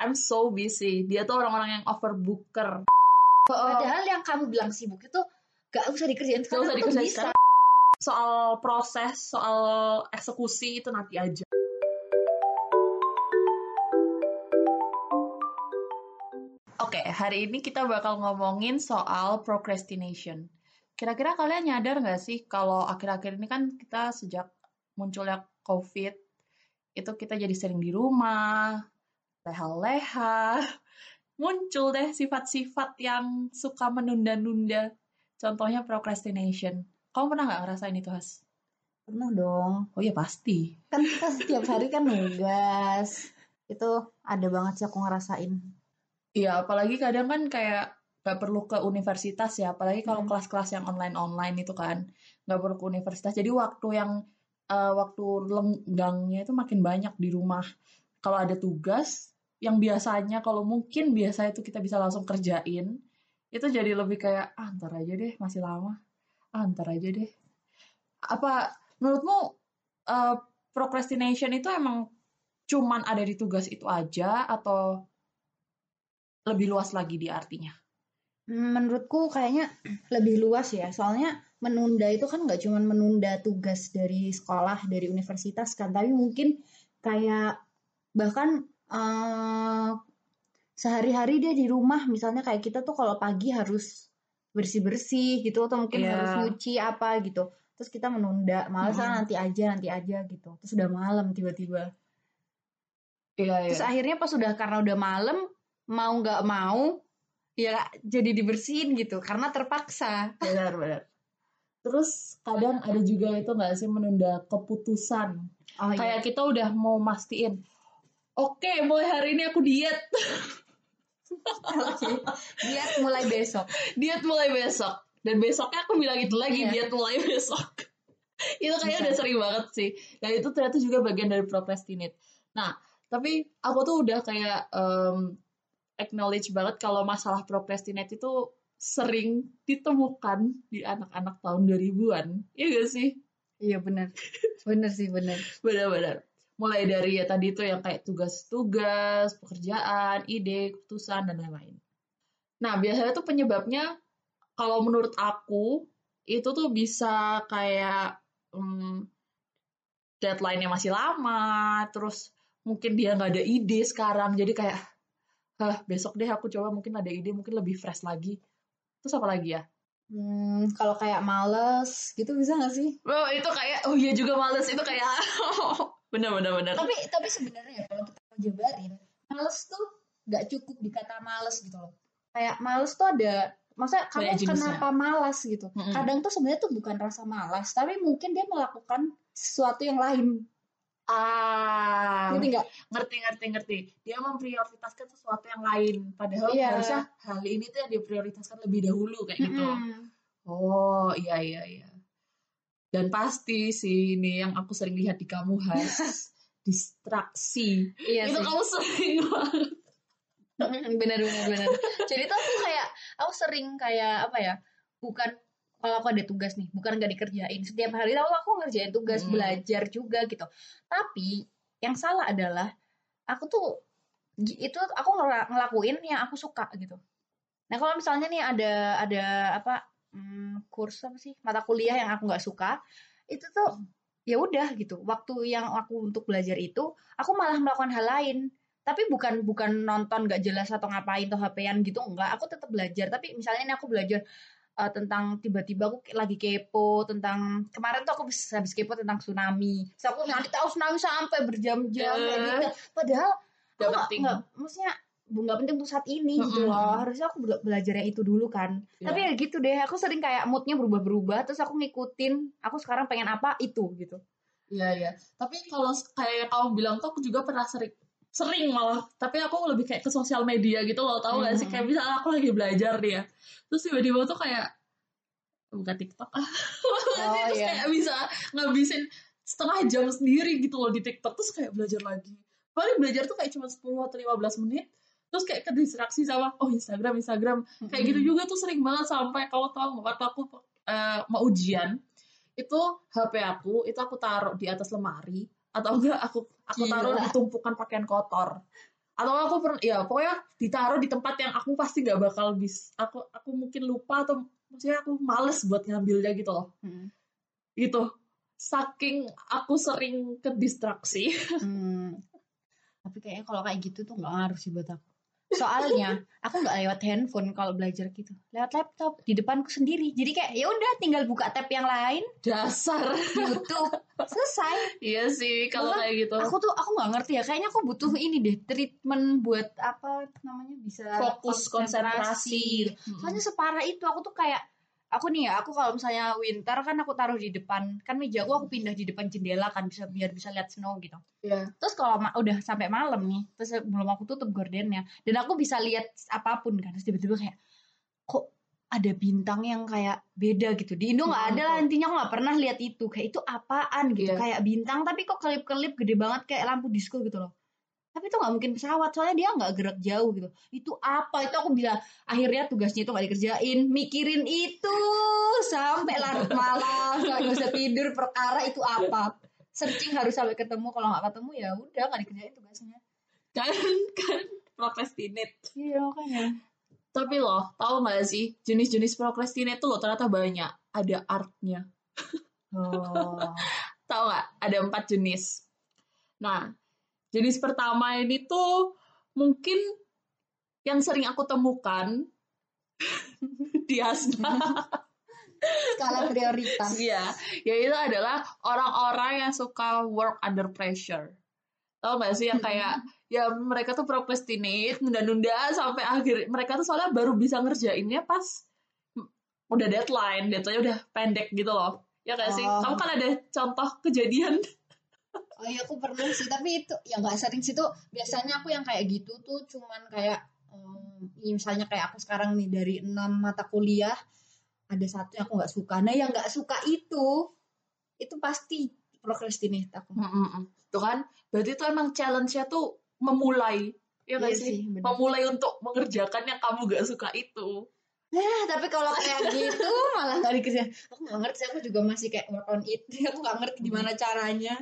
I'm so busy. Dia tuh orang-orang yang overbooker. Padahal yang kamu bilang sibuk itu gak usah dikerjain Gak usah dikerjain bisa. sekarang. Soal proses, soal eksekusi itu nanti aja. Oke, hari ini kita bakal ngomongin soal procrastination. Kira-kira kalian nyadar nggak sih kalau akhir-akhir ini kan kita sejak munculnya COVID, itu kita jadi sering di rumah, leha-leha, muncul deh sifat-sifat yang suka menunda-nunda. Contohnya procrastination. Kamu pernah nggak ngerasain itu, Has? Pernah dong. Oh iya pasti. Kan kita setiap hari kan nugas. Itu ada banget sih aku ngerasain. Iya, apalagi kadang kan kayak nggak perlu ke universitas ya, apalagi kalau Hmm. kelas-kelas yang online-online itu kan nggak perlu ke universitas. Jadi waktu yang eh, waktu lenggangnya itu makin banyak di rumah. Kalau ada tugas yang biasanya kalau mungkin biasa itu kita bisa langsung kerjain, itu jadi lebih kayak ah, ntar aja deh, masih lama. Ah, ntar aja deh. Apa menurutmu eh, procrastination itu emang cuman ada di tugas itu aja atau lebih luas lagi di artinya? Menurutku kayaknya lebih luas ya. Soalnya menunda itu kan nggak cuma menunda tugas dari sekolah, dari universitas kan, tapi mungkin kayak bahkan eh, sehari-hari dia di rumah, misalnya kayak kita tuh kalau pagi harus bersih-bersih gitu, atau mungkin Iya. harus nyuci apa gitu. Terus kita menunda, malas ah, Mm-mm. nanti aja, nanti aja gitu. Terus udah malam tiba-tiba. Iya, Terus akhirnya pas udah karena udah malam, mau nggak mau, ya jadi dibersihin gitu, karena terpaksa. benar benar. Terus kadang ada juga itu nggak sih menunda keputusan. Oh Kayak kita udah mau mastiin, oke mulai hari ini aku diet, Oke. Diet mulai besok. diet mulai besok. Dan besoknya aku bilang itu lagi, Iya. diet mulai besok. itu kayaknya udah sering banget sih. Dan itu ternyata juga bagian dari procrastinate. Nah, tapi aku tuh udah kayak em, acknowledge banget kalau masalah procrastinate itu sering ditemukan di anak-anak tahun 2000-an. Iya gak sih? Iya benar. Benar sih benar. Benar-benar. Mulai dari ya tadi itu yang kayak tugas-tugas, pekerjaan, ide, keputusan, dan lain-lain. Nah, biasanya tuh penyebabnya, kalau menurut aku, itu tuh bisa kayak hmm, deadline-nya masih lama, terus mungkin dia nggak ada ide sekarang, jadi kayak, Hah, besok deh aku coba mungkin ada ide, mungkin lebih fresh lagi. Terus apa lagi ya? Hmm, kalau kayak males gitu bisa nggak sih? Oh, itu kayak, oh iya juga males, itu kayak, bener-bener. bener. Tapi tapi sebenarnya kalau kita mau jabarin, males tuh nggak cukup di kata males gitu loh. Kayak males tuh ada masa kamu Banyak jenisnya. kenapa malas gitu? Mm-mm. Kadang tuh sebenarnya tuh bukan rasa malas, tapi mungkin dia melakukan sesuatu yang lain. Ah, Ngerti nggak? ngerti ngerti ngerti dia memprioritaskan sesuatu yang lain padahal Iya. harusnya hal ini tuh yang diprioritaskan lebih dahulu kayak gitu Mm-mm. oh iya iya iya dan pasti sih ini yang aku sering lihat di kamu Has distraksi. Iya itu sih. kamu sering banget. Bener bener bener jadi tuh aku kayak aku sering kayak apa ya bukan kalau aku ada tugas nih bukan nggak dikerjain. Setiap hari tahu aku ngerjain tugas Hmm. belajar juga gitu. Tapi yang salah adalah aku tuh itu aku ngela- ngelakuin yang aku suka gitu. Nah kalau misalnya nih ada ada apa hmm, kurs apa sih mata kuliah yang aku nggak suka itu tuh ya udah gitu waktu yang aku untuk belajar itu aku malah melakukan hal lain tapi bukan bukan nonton gak jelas atau ngapain atau HP-an gitu enggak aku tetap belajar tapi misalnya ini aku belajar uh, tentang tiba-tiba aku lagi kepo tentang kemarin tuh aku habis, habis kepo tentang tsunami Terus aku nanti tahu tsunami sampai berjam-jam Eh. gitu. padahal Gak aku penting. nggak maksudnya nggak penting untuk saat ini gitu Mm-mm. loh harusnya aku bela- belajarnya itu dulu kan Iya. tapi ya gitu deh aku sering kayak moodnya berubah-berubah terus aku ngikutin aku sekarang pengen apa itu gitu Iya iya. Tapi kalau kayak kamu bilang tuh aku juga pernah sering sering malah. Tapi aku lebih kayak ke sosial media gitu loh. Tahu gak sih Hmm. kayak misalnya aku lagi belajar nih ya. Terus tiba-tiba tuh kayak buka TikTok ah. terus iya. kayak bisa ngabisin setengah jam sendiri gitu loh di TikTok terus kayak belajar lagi. Paling belajar tuh kayak cuma 10 atau 15 menit. Terus kayak ke distraksi sama oh Instagram Instagram kayak gitu juga tuh sering banget sampai kamu tahu nggak, waktu aku eh, mau ujian itu HP aku itu aku taruh di atas lemari atau enggak aku aku Gila. taruh di tumpukan pakaian kotor atau aku pernah ya pokoknya ditaruh di tempat yang aku pasti nggak bakal bis aku aku mungkin lupa atau maksudnya aku males buat ngambilnya gitu loh Hmm. gitu saking aku sering ke distraksi Hmm. Tapi kayaknya kalau kayak gitu tuh nggak ngaruh sih buat aku. Soalnya aku nggak lewat handphone kalau belajar gitu, lewat laptop di depanku sendiri. Jadi kayak ya udah tinggal buka tab yang lain, dasar. YouTube, selesai. iya sih kalau kayak gitu. Aku tuh aku nggak ngerti ya, kayaknya aku butuh ini deh treatment buat apa namanya bisa fokus konsentrasi. gitu. Soalnya separah itu aku tuh kayak aku nih ya, aku kalau misalnya winter kan aku taruh di depan kan meja aku aku pindah di depan jendela kan bisa biar bisa lihat snow gitu. Iya. Terus kalau ma- udah sampai malam nih, terus belum aku tutup gordennya, dan aku bisa lihat apa pun kan, terus tiba-tiba kayak kok ada bintang yang kayak beda gitu. Di Indo nggak ada lah intinya aku nggak pernah lihat itu. Kayak itu apaan gitu, Iya. kayak bintang tapi kok kelip-kelip gede banget kayak lampu disco gitu loh. Tapi itu nggak mungkin pesawat, soalnya dia nggak gerak jauh gitu. Itu apa? Itu aku bisa akhirnya tugasnya itu nggak dikerjain, mikirin itu sampai larut malam, nggak bisa tidur perkara itu apa. Searching harus sampai ketemu, kalau nggak ketemu ya udah nggak dikerjain tugasnya. kan kan procrastinate Iya makanya. tapi loh tahu nggak sih jenis-jenis procrastinate tuh loh ternyata banyak ada artnya Oh. tahu nggak ada empat jenis nah jenis pertama ini tuh mungkin yang sering aku temukan di Asna Skala prioritas. Iya, yaitu adalah orang-orang yang suka work under pressure. Tahu nggak sih yang kayak ya mereka tuh procrastinate, nunda-nunda sampai akhir mereka tuh soalnya baru bisa ngerjainnya pas udah deadline, deadline udah pendek gitu loh. Ya kayak sih, Oh. kamu kan ada contoh kejadian Oh iya aku pernah sih, tapi itu ya nggak sering sih tuh. Biasanya aku yang kayak gitu tuh cuman kayak ya misalnya kayak aku sekarang nih dari enam mata kuliah ada satu yang aku nggak suka. Nah yang nggak suka itu itu pasti procrastinate aku. Mm-mm. Tuh kan, berarti itu emang challenge-nya tuh memulai. Ya nggak Iya sih? sih, bener. Memulai untuk mengerjakan yang kamu gak suka itu. Nah, tapi kalau kayak gitu malah nggak dikerjain. Aku nggak ngerti, aku juga masih kayak work on it. Aku nggak ngerti gimana caranya.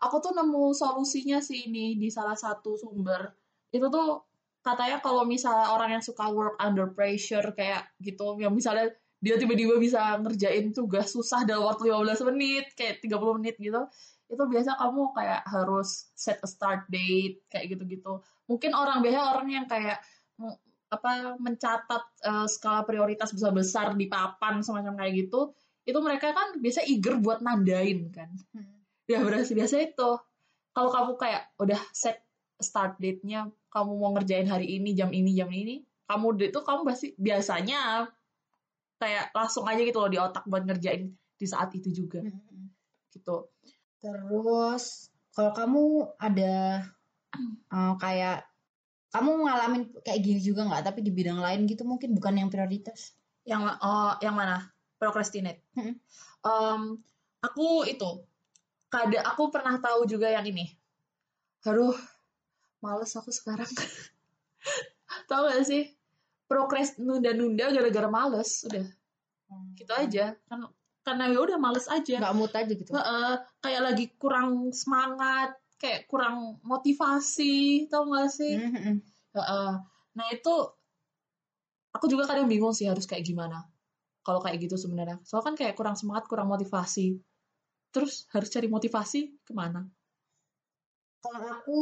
Aku tuh nemu solusinya sih ini di salah satu sumber. Itu tuh katanya kalau misalnya orang yang suka work under pressure kayak gitu, yang misalnya dia tiba-tiba bisa ngerjain tugas susah dalam waktu 15 menit, kayak 30 menit gitu, itu biasa kamu kayak harus set a start date, kayak gitu-gitu. Mungkin orang biasa orang yang kayak apa mencatat eh, skala prioritas besar-besar di papan semacam kayak gitu, itu mereka kan biasa eager buat nandain kan ya berarti biasa itu. Kalau kamu kayak udah set start date-nya kamu mau ngerjain hari ini jam ini jam ini kamu itu kamu pasti biasanya kayak langsung aja gitu loh di otak buat ngerjain di saat itu juga. Gitu. Terus kalau kamu ada eh, kayak kamu ngalamin kayak gini juga nggak? Tapi di bidang lain gitu mungkin bukan yang prioritas. yang oh, yang mana? Procrastinate. Em, aku itu kada aku pernah tahu juga yang ini. Aduh males aku sekarang. Tahu gak sih? Prokres nunda-nunda gara-gara males udah. Gitu aja. Kan karena ya udah males aja. Nggak mood aja gitu. Heeh, kayak lagi kurang semangat kayak kurang motivasi tau gak sih? Mhm. Heeh. nah itu aku juga kadang bingung sih harus kayak gimana. Kalau kayak gitu sebenarnya. Soalnya kan kayak kurang semangat kurang motivasi terus harus cari motivasi ke mana Kalau aku,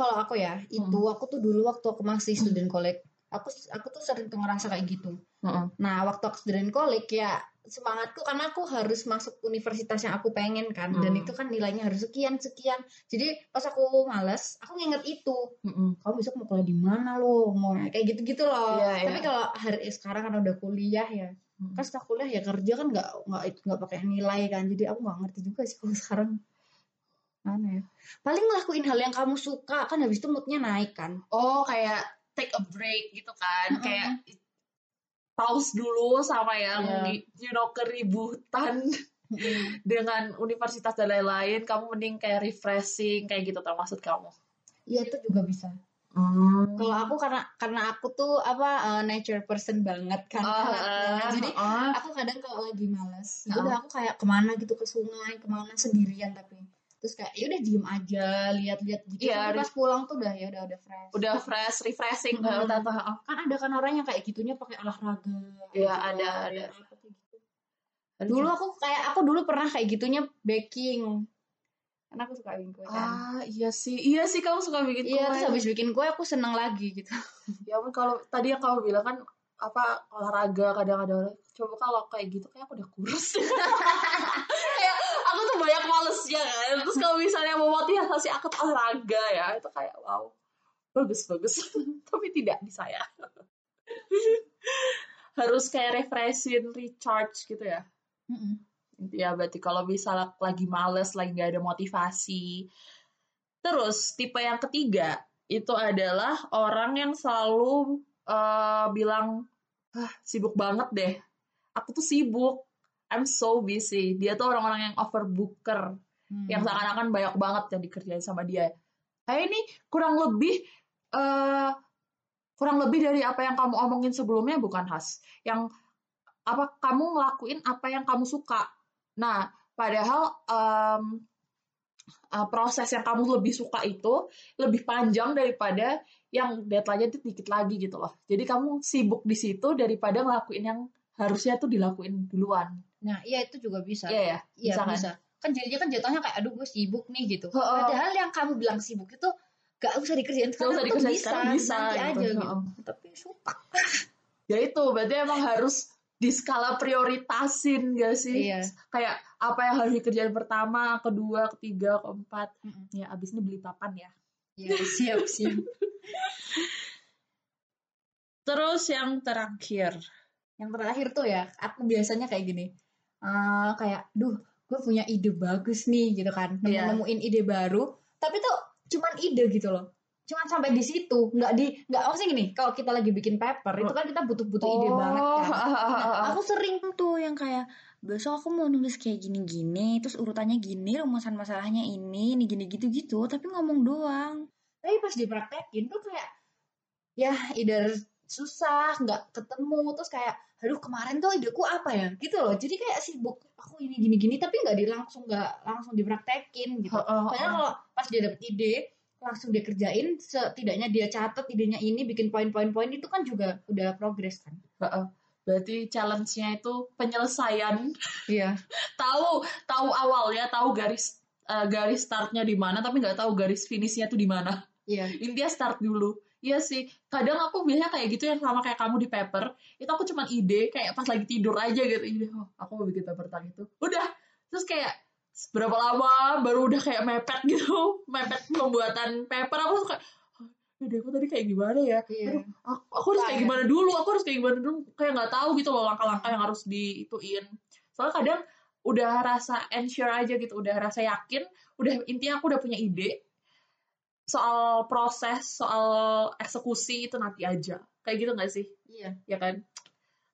kalau aku ya, itu aku tuh dulu waktu aku masih student college, aku aku tuh sering tuh ngerasa kayak gitu. Heeh. Nah, waktu aku student college ya semangatku karena aku harus masuk universitas yang aku pengen kan, dan Hmm. itu kan nilainya harus sekian sekian. Jadi pas aku males, aku nginget itu. Mm-mm. Kamu besok mau kuliah di mana lo? Mau kayak gitu-gitu loh. Iya, Tapi iya. kalau hari sekarang kan udah kuliah ya, Mm. kan setelah kuliah ya kerja kan nggak nggak nggak pakai nilai kan. Jadi aku nggak ngerti juga sih kalau sekarang mana ya. Paling ngelakuin hal yang kamu suka kan habis itu moodnya naik kan. oh kayak take a break gitu kan Mm-mm. kayak pause dulu sama yang Iya. you know keributan dengan universitas dan lain-lain kamu mending kayak refreshing kayak gitu tau maksud kamu Iya itu juga bisa. Hmm. Kalau aku karena karena aku tuh apa uh, nature person banget kan. Oh, eh, Jadi oh. aku kadang kalau lagi males, ya Oh. udah aku kayak ke mana gitu ke sungai, ke mana sendirian tapi terus kayak ya udah diem aja lihat-lihat gitu Iya, tapi pas pulang tuh udah ya udah udah fresh udah fresh refreshing Hmm. kan tata kan ada kan orang yang kayak gitunya pakai olahraga Iya, gitu, ada, ada. apa kayak gitu. dulu aku kayak aku dulu pernah kayak gitunya baking karena aku suka bikin kue kan. Ah iya sih. Iya sih kamu suka bikin iya kue. terus habis bikin kue aku seneng lagi gitu. Ya ampun kalau tadi yang kamu bilang kan apa olahraga kadang-kadang coba kalau kayak gitu kayak aku udah kurus. Kayak aku tuh banyak malesnya kan? Terus kalau misalnya mau motivasi aku olahraga ya. Itu kayak wow. Bagus bagus. Tapi tidak di saya harus kayak refreshing recharge gitu ya ya berarti kalau misalnya lagi males lagi nggak ada motivasi. Terus tipe yang ketiga itu adalah orang yang selalu eh, bilang ah sibuk banget deh. Aku tuh sibuk. I'm so busy. Dia tuh orang-orang yang overbooker Hmm. yang seakan-akan banyak banget yang dikerjain sama dia. Kayak ini kurang lebih eh kurang lebih dari apa yang kamu omongin sebelumnya bukan khas yang apa kamu ngelakuin apa yang kamu suka nah padahal em, eh, proses yang kamu lebih suka itu lebih panjang daripada yang deadline-nya dikit lagi gitu loh. Jadi kamu sibuk di situ daripada ngelakuin yang harusnya tuh dilakuin duluan. Nah iya itu juga bisa. Iya ya Iya bisa bisa, kan? kan jadinya kan jatuhnya kayak aduh gue sibuk nih gitu. Heeh. padahal yang kamu bilang sibuk itu gak usah dikerjain Gak usah tuh dikerjain bisa, sekarang bisa nanti gitu. aja gitu tapi suka. Ya itu berarti emang harus di skala prioritasin gak sih? Iya. kayak apa yang harus dikerjain pertama kedua ketiga keempat? Mm-mm. ya abis ini beli papan ya. Iya siap siap. Terus yang terakhir. Yang terakhir tuh ya aku biasanya kayak gini. Eh, kayak duh gue punya ide bagus nih gitu kan. Nemu Iya. nemuin ide baru tapi tuh cuman ide gitu loh cuman sampai di situ nggak di nggak maksudnya gini kalau kita lagi bikin paper itu kan kita butuh butuh ide banget Oh, kan. Nah, aku sering tuh yang kayak besok aku mau nulis kayak gini-gini terus urutannya gini rumusan masalahnya ini ini gini gitu-gitu tapi ngomong doang. Tapi pas dipraktekin tuh kayak ya either susah nggak ketemu terus kayak aduh kemarin tuh ideku apa ya? Gitu loh. Jadi kayak sibuk aku ini gini-gini tapi nggak di langsung nggak langsung dipraktekin gitu. Padahal kalau pas dia dapet ide langsung dia kerjain setidaknya dia catat idenya ini bikin poin-poin-poin itu kan juga udah progres kan? Berarti challenge-nya itu penyelesaian. Iya. Tahu tahu awalnya tahu garis eh, garis startnya di mana tapi nggak tahu garis finishnya tuh di mana. Iya. Intinya start dulu. Iya sih, kadang aku biasanya kayak gitu yang sama kayak kamu di paper, itu aku cuman ide kayak pas lagi tidur aja gitu, ide, oh, aku mau bikin paper tentang itu. Udah, terus kayak berapa lama baru udah kayak mepet gitu, mepet pembuatan paper, aku suka, ide aku tadi kayak gimana ya? iya Aduh, aku, aku harus kayak gimana dulu, aku harus kayak gimana dulu, kayak nggak tahu gitu loh langkah-langkah yang harus diituin. Soalnya kadang udah rasa ensure aja gitu, udah rasa yakin, udah intinya aku udah punya ide, soal proses, soal eksekusi itu nanti aja. Kayak gitu nggak sih? iya Ya kan?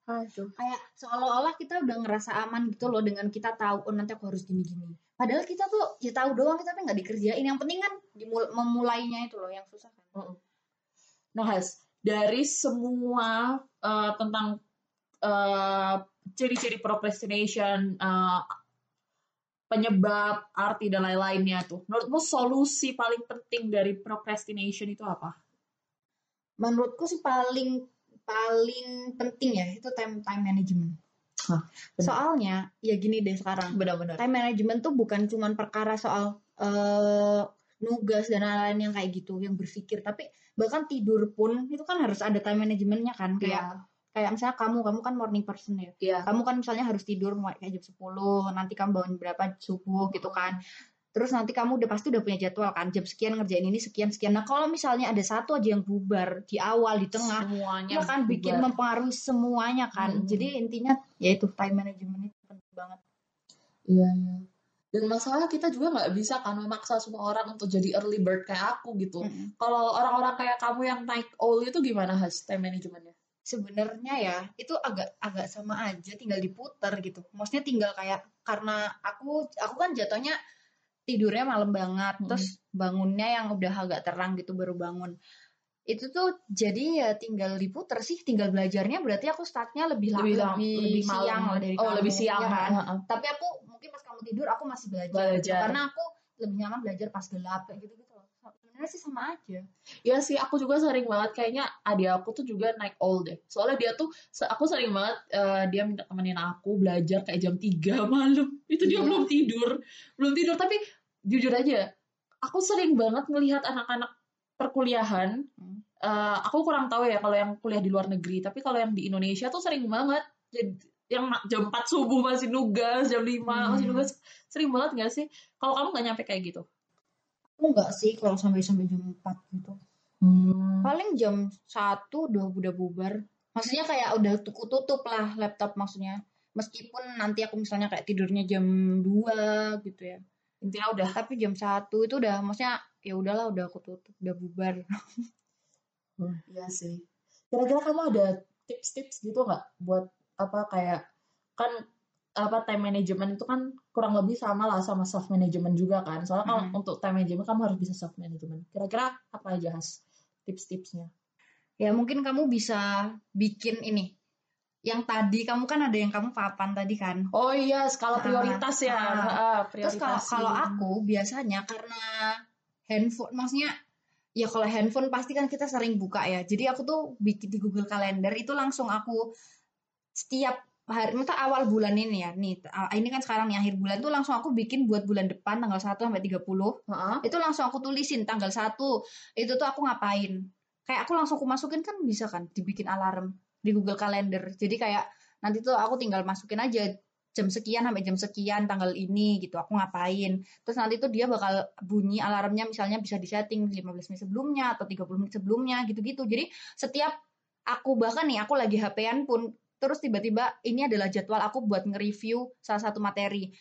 Aduh. kayak seolah-olah kita udah ngerasa aman gitu loh dengan kita tahu oh nanti aku harus gini-gini padahal kita tuh ya tahu doang tapi nggak dikerjain yang penting kan dimul- memulainya itu loh yang susah kan Nah, Has, dari semua eh, tentang eh, ciri-ciri procrastination, eh, penyebab, arti, dan lain-lainnya tuh, menurutmu solusi paling penting dari procrastination itu apa? menurutku sih paling paling penting ya itu time time management. Hah, soalnya ya gini deh sekarang. Benar-benar. time management tuh bukan cuman perkara soal eh, nugas dan lain-lain yang kayak gitu yang berpikir. Tapi bahkan tidur pun itu kan harus ada time managementnya kan. Kayak kayak misalnya kamu kamu kan morning person ya. Iya. kamu kan misalnya harus tidur mulai kayak jam 10 nanti kamu bangun berapa subuh gitu kan terus nanti kamu udah pasti udah punya jadwal kan jam sekian ngerjain ini sekian sekian nah kalau misalnya ada satu aja yang bubar di awal di tengah Semuanya itu kan bikin mempengaruhi semuanya kan Hmm. jadi intinya ya itu time management itu penting banget Iya, iya. Dan masalah kita juga nggak bisa kan memaksa semua orang untuk jadi early bird kayak aku gitu. Mm-mm. Kalau orang-orang kayak kamu yang naik owl itu gimana has time managementnya? sebenarnya ya itu agak agak sama aja tinggal diputer gitu maksudnya tinggal kayak karena aku aku kan jatuhnya tidurnya malam banget Mm-mm. terus bangunnya yang udah agak terang gitu baru bangun itu tuh jadi ya tinggal diputer sih tinggal belajarnya berarti aku startnya lebih Lebih lebih, lebih, lebih malam. siang lah dari Oh, kamu, lebih siang. ya kan? Tapi aku mungkin pas kamu tidur aku masih belajar, Belajar. karena aku lebih nyaman belajar pas gelap kayak gitu gitu loh sebenarnya sih sama aja Ya sih, aku juga sering banget kayaknya adik aku tuh juga naik all deh. Soalnya dia tuh, aku sering banget eh, dia minta temenin aku belajar kayak jam 3 malam. Itu dia Iya. belum tidur. Belum tidur, tapi jujur aja, aku sering banget ngelihat anak-anak perkuliahan. Hmm. eh, aku kurang tahu ya kalau yang kuliah di luar negeri, tapi kalau yang di Indonesia tuh sering banget. Jadi, yang jam 4 subuh masih nugas, jam 5 masih Hmm. nugas. Sering banget gak sih? Kalau kamu gak nyampe kayak gitu? aku enggak sih kalau sampai sampai jam 4 gitu Hmm. paling jam satu udah udah bubar maksudnya kayak udah tutup tutup lah laptop maksudnya meskipun nanti aku misalnya kayak tidurnya jam 2 gitu ya Intinya udah tapi jam satu itu udah maksudnya ya udahlah udah aku tutup udah bubar Hmm, iya sih. Kira-kira kamu ada tips-tips gitu nggak buat apa kayak kan apa time management itu kan kurang lebih sama lah sama self management juga kan. Soalnya kalau Mm. untuk time management kamu harus bisa self management. Kira-kira apa aja has tips-tipsnya? ya mungkin kamu bisa bikin ini yang tadi kamu kan ada yang kamu papan tadi kan Oh iya, skala Ah, prioritas ya. ah. Ah, terus kalau prioritasin. kalau aku biasanya karena handphone maksudnya ya kalau handphone pasti kan kita sering buka ya jadi aku tuh bikin di Google Calendar itu langsung aku setiap hari minta awal bulan ini ya nih ah, ini kan sekarang nih akhir bulan tuh langsung aku bikin buat bulan depan tanggal 1 sampai 30 Heeh. itu langsung aku tulisin tanggal 1 itu tuh aku ngapain kayak aku langsung aku masukin kan bisa kan dibikin alarm di Google Calendar. Jadi kayak nanti tuh aku tinggal masukin aja jam sekian sampai jam sekian tanggal ini gitu aku ngapain. Terus nanti tuh dia bakal bunyi alarmnya misalnya bisa disetting 15 menit sebelumnya atau 30 menit sebelumnya gitu-gitu. Jadi setiap aku bahkan nih aku lagi HP-an pun terus tiba-tiba ini adalah jadwal aku buat nge-review salah satu materi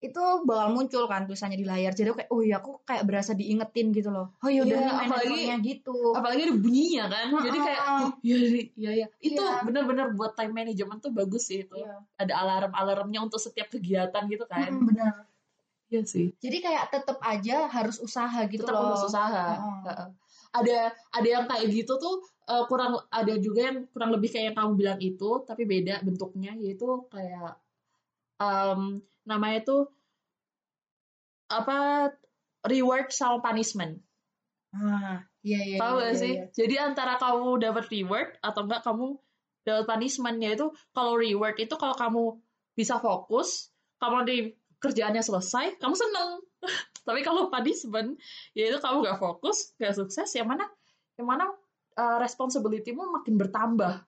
itu bakal muncul kan tulisannya di layar jadi aku kayak oh iya aku kayak berasa diingetin gitu loh oh iya udah Iya, nih main apalagi- gitu Apalagi ada bunyinya kan. Jadi kayak oh, iya iya iya. Itu Iya. benar-benar buat time management tuh bagus sih itu. Iya. Ada alarm-alarmnya untuk setiap kegiatan gitu kan. Mm, benar Iya sih. jadi kayak tetap aja harus usaha gitu tetap loh harus usaha. Heeh. Heeh. Ada ada yang kayak gitu tuh eh, kurang ada juga yang kurang lebih kayak yang kamu bilang itu tapi beda bentuknya yaitu kayak em, namanya tuh apa reward sama punishment. ah iya iya Tahu iya, gak iya, sih? iya. Jadi antara kamu dapat reward atau enggak kamu dapat punishment yaitu kalau reward itu kalau kamu bisa fokus, kamu di kerjaannya selesai, kamu seneng. Tapi kalau punishment yaitu kamu gak fokus, gak sukses, yang mana yang mana uh, responsibility-mu makin bertambah.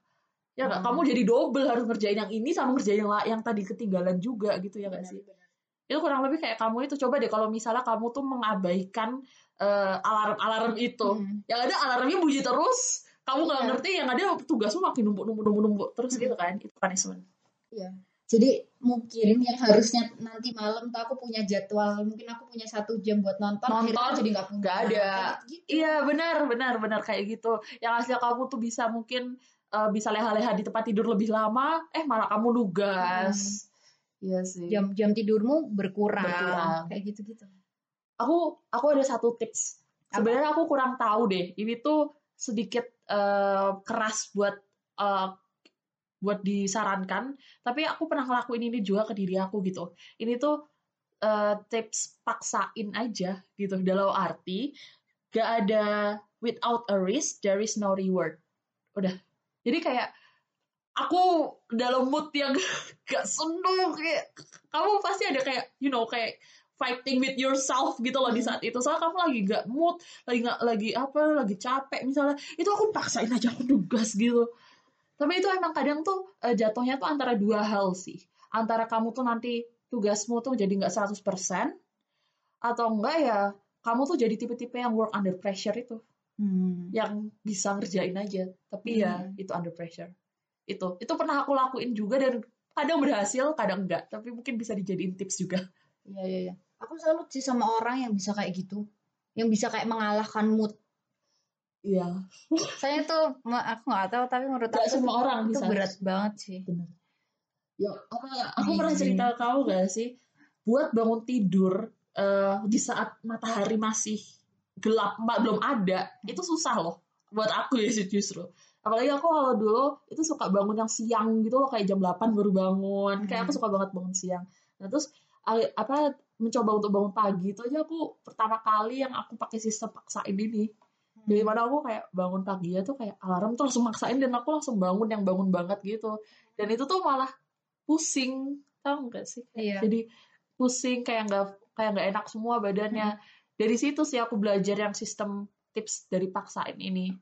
Ya nggak? Hmm. Kamu jadi double harus ngerjain yang ini sama ngerjain yang, yang tadi ketinggalan juga gitu ya gak Benar, sih? benar. itu kurang lebih kayak kamu itu coba deh kalau misalnya kamu tuh mengabaikan eh, alarm-alarm itu Hmm. yang ada alarmnya bunyi terus kamu nggak Iya. ngerti yang ada tugasmu makin numpuk numpuk numpuk numpuk terus Hmm. gitu kan itu punishment Iya. Jadi mungkin yang harusnya nanti malam tuh aku punya jadwal, mungkin aku punya satu jam buat nonton, Nonton, jadi nggak punya. nggak ada. Gitu. iya benar benar benar kayak gitu yang hasilnya kamu tuh bisa mungkin eh, bisa leha-leha di tempat tidur lebih lama eh malah kamu nugas iya sih. Jam-jam tidurmu berkurang, Berkurang. kayak gitu-gitu. aku aku ada satu tips. Apa? sebenarnya aku kurang tahu deh ini tuh sedikit eh, keras buat eh, buat disarankan. Tapi aku pernah ngelakuin ini juga ke diri aku gitu. Ini tuh eh, tips paksain aja gitu. Dalam arti gak ada without a risk there is no reward. Udah jadi kayak aku dalam mood yang gak seneng kayak kamu pasti ada kayak you know kayak fighting with yourself gitu loh di Hmm. saat itu. Soalnya kamu lagi gak mood lagi nggak lagi apa lagi capek misalnya. Itu aku paksain aja aku tugas gitu. Tapi itu emang kadang tuh eh, jatuhnya tuh antara dua hal sih. Antara kamu tuh nanti tugasmu tuh jadi nggak 100% atau enggak ya kamu tuh jadi tipe-tipe yang work under pressure itu Hmm. yang bisa ngerjain aja tapi ya Hmm. itu under pressure itu itu pernah aku lakuin juga dan kadang berhasil kadang enggak tapi mungkin bisa dijadiin tips juga Iya, iya, iya. Aku salut sih sama orang yang bisa kayak gitu. Yang bisa kayak mengalahkan mood. iya Saya tuh, aku nggak tahu, tapi menurut Gak aku semua orang itu bisa berat banget sih. bener ya apa ya aku pernah Amazing. cerita ke kamu gak sih buat bangun tidur eh, di saat matahari masih gelap belum ada itu susah loh buat aku ya sih justru. Apalagi aku kalau dulu itu suka bangun yang siang gitu loh kayak jam 8 baru bangun. Kayak aku Hmm. suka banget bangun siang. Nah terus apa mencoba untuk bangun pagi itu aja aku pertama kali yang aku pakai sistem paksain ini. Jadi mana aku kayak bangun pagi ya tuh kayak alarm tuh langsung maksain dan aku langsung bangun yang bangun banget gitu. Dan itu tuh malah pusing tau gak sih? Iya. jadi pusing kayak nggak kayak nggak enak semua badannya dari situ sih aku belajar yang sistem tips dari paksain ini.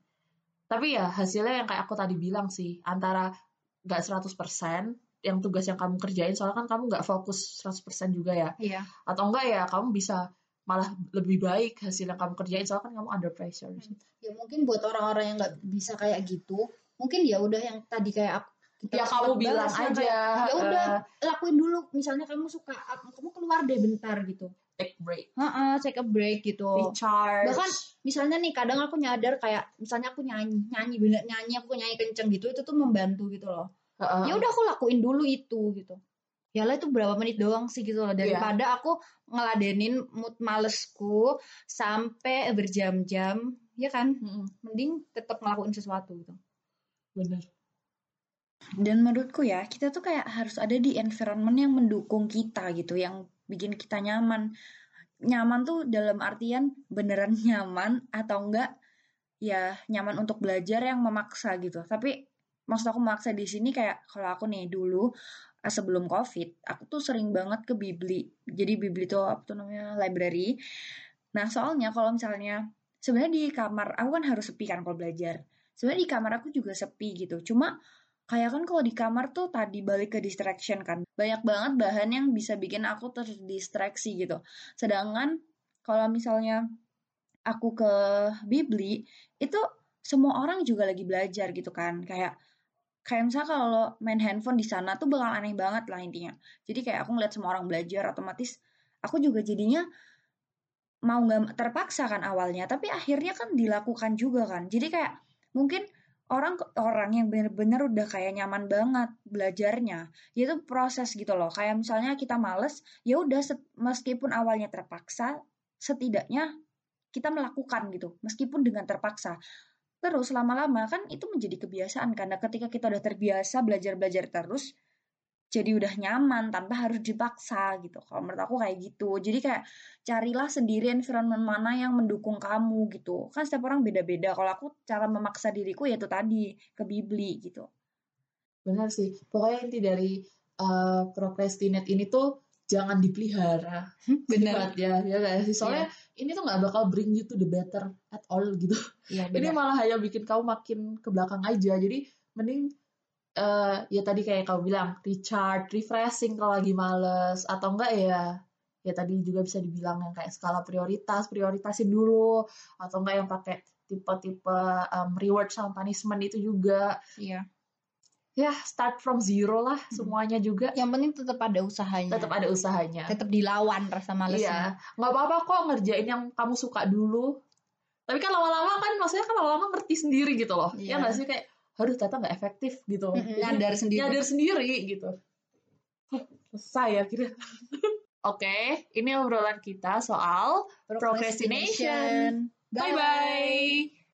Tapi ya hasilnya yang kayak aku tadi bilang sih antara nggak 100% yang tugas yang kamu kerjain soalnya kan kamu nggak fokus 100% juga ya. Iya. atau enggak ya kamu bisa malah lebih baik hasil yang kamu kerjain soalnya kan kamu under pressure. Ya mungkin buat orang-orang yang nggak bisa kayak gitu, mungkin ya udah yang tadi kayak aku kita ya kamu bilang yang aja ya udah eh, lakuin dulu. Misalnya kamu suka kamu keluar deh bentar gitu take break. Heeh, take a break gitu. Recharge Bahkan misalnya nih kadang aku nyadar kayak misalnya aku nyanyi nyanyi bener nyanyi aku nyanyi kenceng gitu itu tuh membantu gitu loh. Heeh. ya udah aku lakuin dulu itu gitu. Ya lah itu berapa menit doang sih gitu loh. Daripada aku ngeladenin mood malesku sampai berjam-jam ya kan? Mending tetap ngelakuin sesuatu gitu. Bener. Dan menurutku ya kita tuh kayak harus ada di environment yang mendukung kita gitu yang bikin kita nyaman. Nyaman tuh dalam artian beneran nyaman atau enggak ya nyaman untuk belajar yang memaksa gitu. Tapi maksud aku memaksa di sini kayak kalau aku nih dulu eh, sebelum covid aku tuh sering banget ke Bibli. Jadi Bibli tuh apa tuh namanya? Library. Nah soalnya kalau misalnya sebenarnya di kamar aku kan harus sepi kan kalau belajar. Sebenarnya di kamar aku juga sepi gitu. Cuma kayak kan kalau di kamar tuh tadi balik ke distraction kan. Banyak banget bahan yang bisa bikin aku terdistraksi gitu. Sedangkan kalau misalnya aku ke Bibli itu semua orang juga lagi belajar gitu kan. Kayak kayak misalnya kalau main handphone di sana tuh bakal aneh banget lah intinya. Jadi kayak aku ngeliat semua orang belajar otomatis aku juga jadinya mau nggak terpaksa kan awalnya. Tapi akhirnya kan dilakukan juga kan. Jadi kayak mungkin orang orang yang bener-bener udah kayak nyaman banget belajarnya ya itu proses gitu loh. Kayak misalnya kita males ya udah meskipun awalnya terpaksa setidaknya kita melakukan gitu meskipun dengan terpaksa. Terus lama-lama kan itu menjadi kebiasaan karena ketika kita udah terbiasa belajar-belajar terus jadi udah nyaman tanpa harus dipaksa gitu. Kalau menurut aku kayak gitu. Jadi kayak carilah sendiri environment mana yang mendukung kamu gitu. Kan setiap orang beda-beda. Kalau aku cara memaksa diriku yaitu tadi ke Bibli gitu. Bener sih. Pokoknya inti dari eh, procrastinate ini tuh jangan dipelihara. Bener ya ya gak sih? Soalnya ini tuh nggak bakal bring you to the better at all gitu. Iya ini malah hanya bikin kamu makin ke belakang aja. Jadi mending eh ya tadi kayak kamu bilang recharge refreshing kalau lagi males. Atau enggak ya ya tadi juga bisa dibilang yang kayak skala prioritas prioritasin dulu. Atau enggak yang pakai tipe-tipe um, reward sama punishment itu juga. Iya. Ya start from zero lah Hmm. semuanya juga. Yang penting tetap ada usahanya. Tetap ada usahanya. Tetap dilawan rasa malesnya iya. nggak apa-apa kok ngerjain yang kamu suka dulu. Tapi kan lama-lama kan maksudnya kan lama-lama ngerti sendiri gitu loh. Iya. ya nggak sih? Kayak aduh ternyata nggak efektif gitu. Jadi, nyadar sendiri. nyadar sendiri gitu. Selesai akhirnya. Oke ini obrolan kita soal procrastination. bye bye